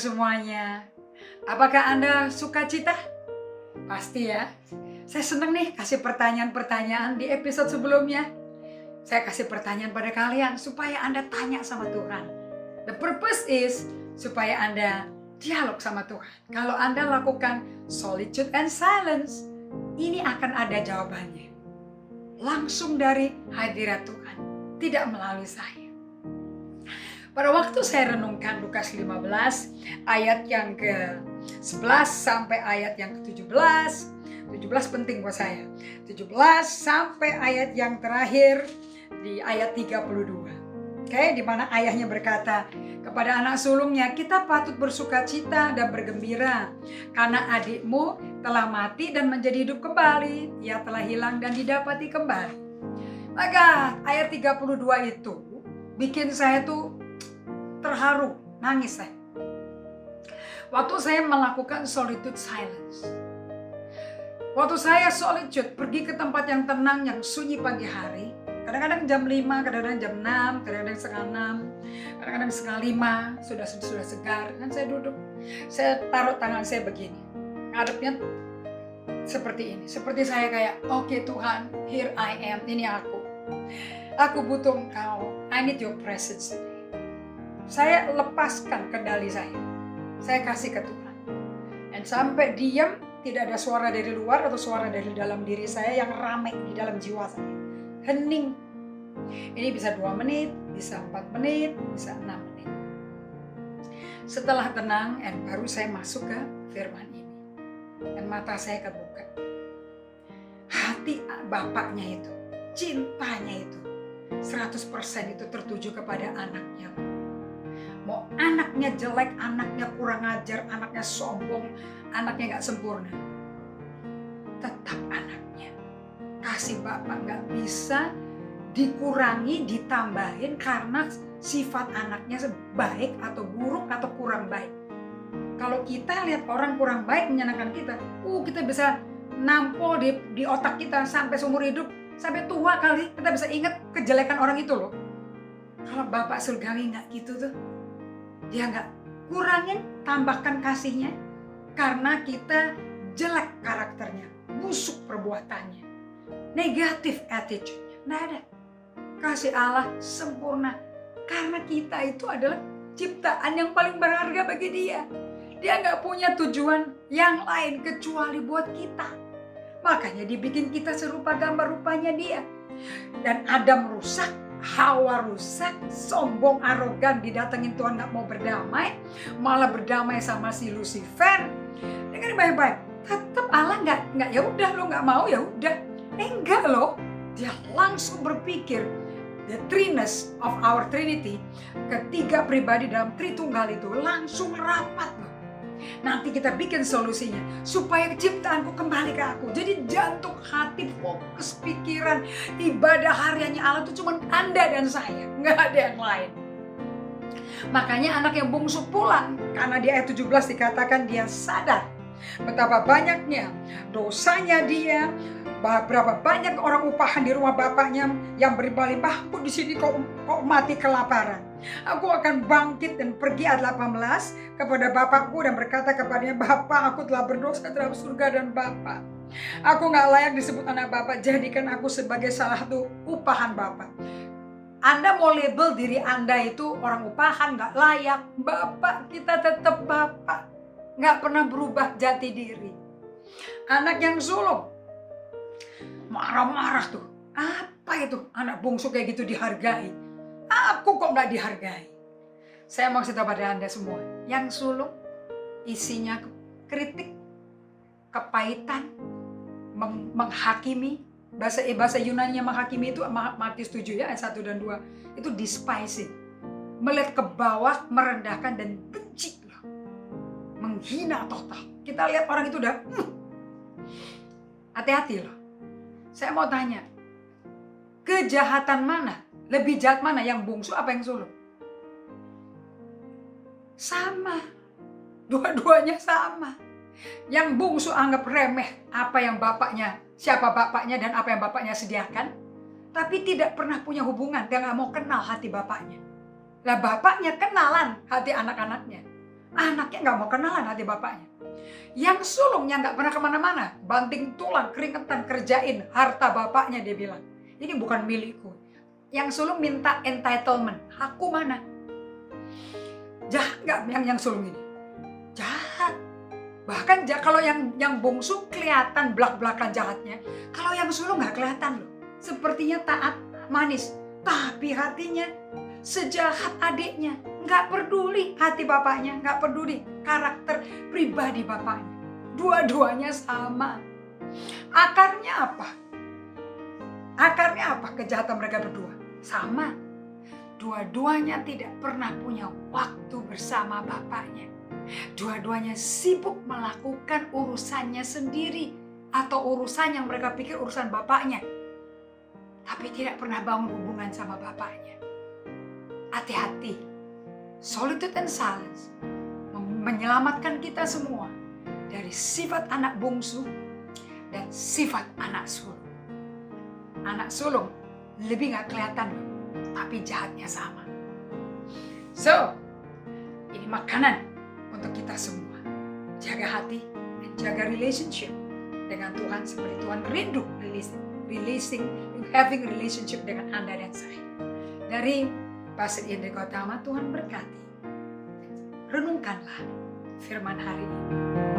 semuanya. Apakah Anda suka cita? Pasti ya. Saya seneng nih kasih pertanyaan-pertanyaan di episode sebelumnya. Saya kasih pertanyaan pada kalian supaya Anda tanya sama Tuhan. The purpose is supaya Anda dialog sama Tuhan. Kalau Anda lakukan solitude and silence, ini akan ada jawabannya. Langsung dari hadirat Tuhan, tidak melalui saya. Pada waktu saya renungkan Lukas 15 ayat yang ke-11 sampai ayat yang ke-17, 17 penting buat saya. 17 sampai ayat yang terakhir di ayat 32. Oke, di mana ayahnya berkata kepada anak sulungnya, kita patut bersuka cita dan bergembira karena adikmu telah mati dan menjadi hidup kembali. Ia telah hilang dan didapati kembali. Maka ayat 32 itu bikin saya tuh terharu, nangis saya. Waktu saya melakukan solitude silence. Waktu saya solitude, pergi ke tempat yang tenang, yang sunyi pagi hari. Kadang-kadang jam 5, kadang-kadang jam 6, kadang-kadang setengah 6, kadang-kadang setengah 5, sudah sudah segar. Dan saya duduk, saya taruh tangan saya begini. Ngadepnya seperti ini. Seperti saya kayak, oke okay, Tuhan, here I am, ini aku. Aku butuh engkau. I need your presence saya lepaskan kendali saya. Saya kasih ke Tuhan. Dan sampai diam, tidak ada suara dari luar atau suara dari dalam diri saya yang ramai di dalam jiwa saya. Hening. Ini bisa dua menit, bisa empat menit, bisa enam menit. Setelah tenang, dan baru saya masuk ke firman ini. Dan mata saya kebuka. Hati bapaknya itu, cintanya itu, 100% itu tertuju kepada anaknya mau anaknya jelek, anaknya kurang ajar, anaknya sombong, anaknya nggak sempurna. Tetap anaknya. Kasih Bapak nggak bisa dikurangi, ditambahin karena sifat anaknya baik atau buruk atau kurang baik. Kalau kita lihat orang kurang baik menyenangkan kita, uh kita bisa nampol di, di otak kita sampai seumur hidup, sampai tua kali kita bisa ingat kejelekan orang itu loh. Kalau Bapak surgawi nggak gitu tuh, dia nggak kurangin, tambahkan kasihnya karena kita jelek karakternya, busuk perbuatannya, negatif attitude-nya. Nggak ada. Kasih Allah sempurna karena kita itu adalah ciptaan yang paling berharga bagi dia. Dia nggak punya tujuan yang lain kecuali buat kita. Makanya dibikin kita serupa gambar rupanya dia. Dan Adam rusak, Hawa rusak, sombong, arogan, didatengin Tuhan nggak mau berdamai, malah berdamai sama si Lucifer. Dengar baik-baik, tetap Allah nggak nggak ya udah lo nggak mau ya udah. Eh enggak loh, dia langsung berpikir the triness of our Trinity, ketiga pribadi dalam Tritunggal itu langsung rapat loh Nanti kita bikin solusinya supaya ciptaanku kembali ke aku. Jadi jantung, hati, fokus, pikiran, ibadah hariannya Allah itu cuma Anda dan saya, nggak ada yang lain. Makanya anak yang bungsu pulang karena di ayat 17 dikatakan dia sadar betapa banyaknya dosanya dia, berapa banyak orang upahan di rumah bapaknya yang berlimpah-limpah, aku di sini kok, kok mati kelaparan. Aku akan bangkit dan pergi ayat 18 kepada bapakku dan berkata kepadanya, Bapak aku telah berdosa terhadap surga dan Bapak. Aku nggak layak disebut anak Bapak, jadikan aku sebagai salah satu upahan Bapak. Anda mau label diri Anda itu orang upahan, nggak layak. Bapak, kita tetap Bapak. Nggak pernah berubah jati diri. Anak yang sulung, marah-marah tuh. Apa itu anak bungsu kayak gitu dihargai? Aku kok nggak dihargai? Saya mau cerita pada Anda semua. Yang sulung isinya kritik, kepahitan, meng menghakimi. Bahasa eh, bahasa Yunani menghakimi itu Matius 7 ya ayat 1 dan 2. Itu despising. Melihat ke bawah, merendahkan dan benci. Menghina total. Kita lihat orang itu udah hmm. hati-hati loh saya mau tanya, kejahatan mana? Lebih jahat mana? Yang bungsu apa yang sulung? Sama. Dua-duanya sama. Yang bungsu anggap remeh apa yang bapaknya, siapa bapaknya dan apa yang bapaknya sediakan. Tapi tidak pernah punya hubungan, dia nggak mau kenal hati bapaknya. Lah bapaknya kenalan hati anak-anaknya. Anaknya nggak mau kenalan hati bapaknya. Yang sulungnya nggak pernah ke mana-mana. Banting tulang, keringetan, kerjain harta bapaknya dia bilang. Ini bukan milikku. Yang sulung minta entitlement. Aku mana? Jahat nggak yang yang sulung ini? Jahat. Bahkan kalau yang yang bungsu kelihatan belak-belakan jahatnya. Kalau yang sulung nggak kelihatan loh. Sepertinya taat, manis. Tapi hatinya sejahat adiknya. Nggak peduli hati bapaknya, nggak peduli karakter pribadi bapaknya. Dua-duanya sama. Akarnya apa? Akarnya apa kejahatan mereka berdua? Sama. Dua-duanya tidak pernah punya waktu bersama bapaknya. Dua-duanya sibuk melakukan urusannya sendiri atau urusan yang mereka pikir urusan bapaknya. Tapi tidak pernah bangun hubungan sama bapaknya. Hati-hati. Solitude and silence menyelamatkan kita semua dari sifat anak bungsu dan sifat anak sulung. Anak sulung lebih nggak kelihatan, tapi jahatnya sama. So, ini makanan untuk kita semua. Jaga hati dan jaga relationship dengan Tuhan seperti Tuhan rindu releasing, having relationship dengan Anda dan saya. Dari Pastor Indri Kotama, Tuhan berkati. Renungkanlah firman hari ini.